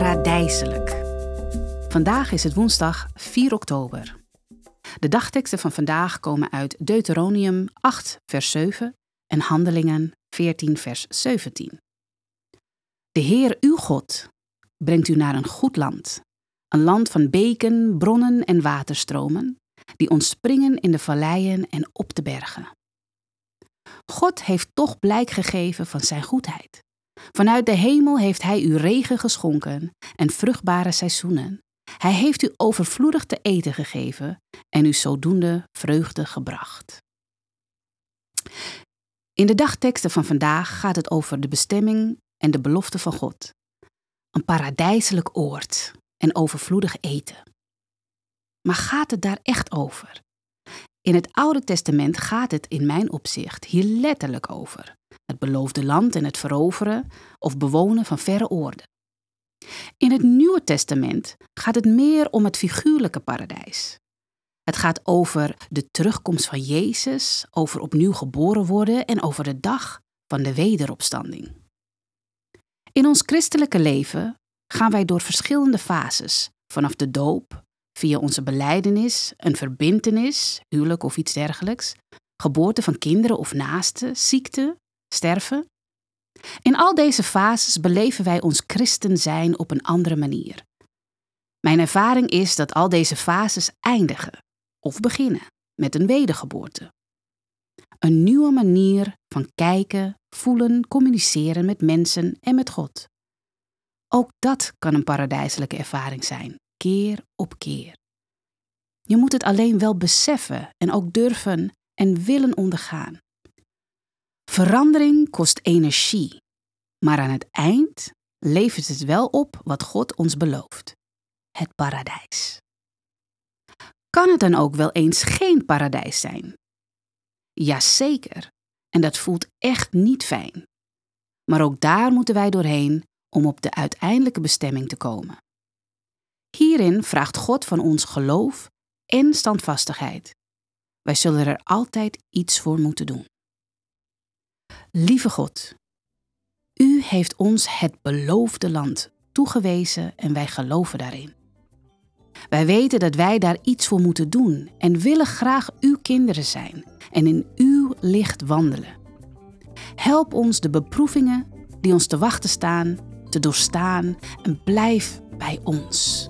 Paradijselijk. Vandaag is het woensdag 4 oktober. De dagteksten van vandaag komen uit Deuteronomium 8, vers 7 en Handelingen 14, vers 17. De Heer uw God brengt u naar een goed land, een land van beken, bronnen en waterstromen, die ontspringen in de valleien en op de bergen. God heeft toch blijk gegeven van zijn goedheid. Vanuit de hemel heeft Hij u regen geschonken en vruchtbare seizoenen. Hij heeft u overvloedig te eten gegeven en u zodoende vreugde gebracht. In de dagteksten van vandaag gaat het over de bestemming en de belofte van God. Een paradijselijk oord en overvloedig eten. Maar gaat het daar echt over? In het Oude Testament gaat het in mijn opzicht hier letterlijk over. Het beloofde land en het veroveren of bewonen van verre oorden. In het Nieuwe Testament gaat het meer om het figuurlijke paradijs. Het gaat over de terugkomst van Jezus, over opnieuw geboren worden en over de dag van de wederopstanding. In ons christelijke leven gaan wij door verschillende fases, vanaf de doop, via onze beleidenis, een verbintenis, huwelijk of iets dergelijks, geboorte van kinderen of naasten, ziekte, sterven. In al deze fases beleven wij ons christen zijn op een andere manier. Mijn ervaring is dat al deze fases eindigen of beginnen met een wedergeboorte. Een nieuwe manier van kijken, voelen, communiceren met mensen en met God. Ook dat kan een paradijselijke ervaring zijn, keer op keer. Je moet het alleen wel beseffen en ook durven en willen ondergaan. Verandering kost energie, maar aan het eind levert het wel op wat God ons belooft: het paradijs. Kan het dan ook wel eens geen paradijs zijn? Jazeker, en dat voelt echt niet fijn. Maar ook daar moeten wij doorheen om op de uiteindelijke bestemming te komen. Hierin vraagt God van ons geloof en standvastigheid. Wij zullen er altijd iets voor moeten doen. Lieve God, U heeft ons het beloofde land toegewezen en wij geloven daarin. Wij weten dat wij daar iets voor moeten doen en willen graag Uw kinderen zijn en in Uw licht wandelen. Help ons de beproevingen die ons te wachten staan te doorstaan en blijf bij ons.